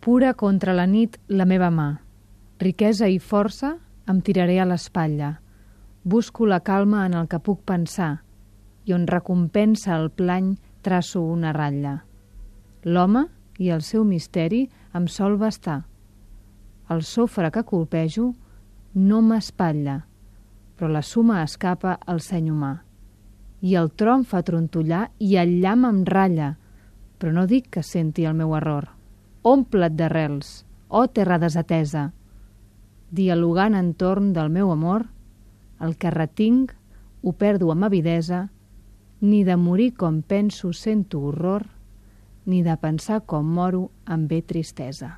Pura contra la nit la meva mà. Riquesa i força em tiraré a l'espatlla. Busco la calma en el que puc pensar i on recompensa el plany traço una ratlla. L'home i el seu misteri em sol bastar. El sofre que colpejo no m'espatlla, però la suma escapa al seny humà. I el tron fa trontollar i el llamp em ratlla, però no dic que senti el meu error. Omple't d'arrels, oh terra desatesa. Dialogant entorn del meu amor, el que retinc ho perdo amb avidesa, ni de morir com penso sento horror, ni de pensar com moro em ve tristesa.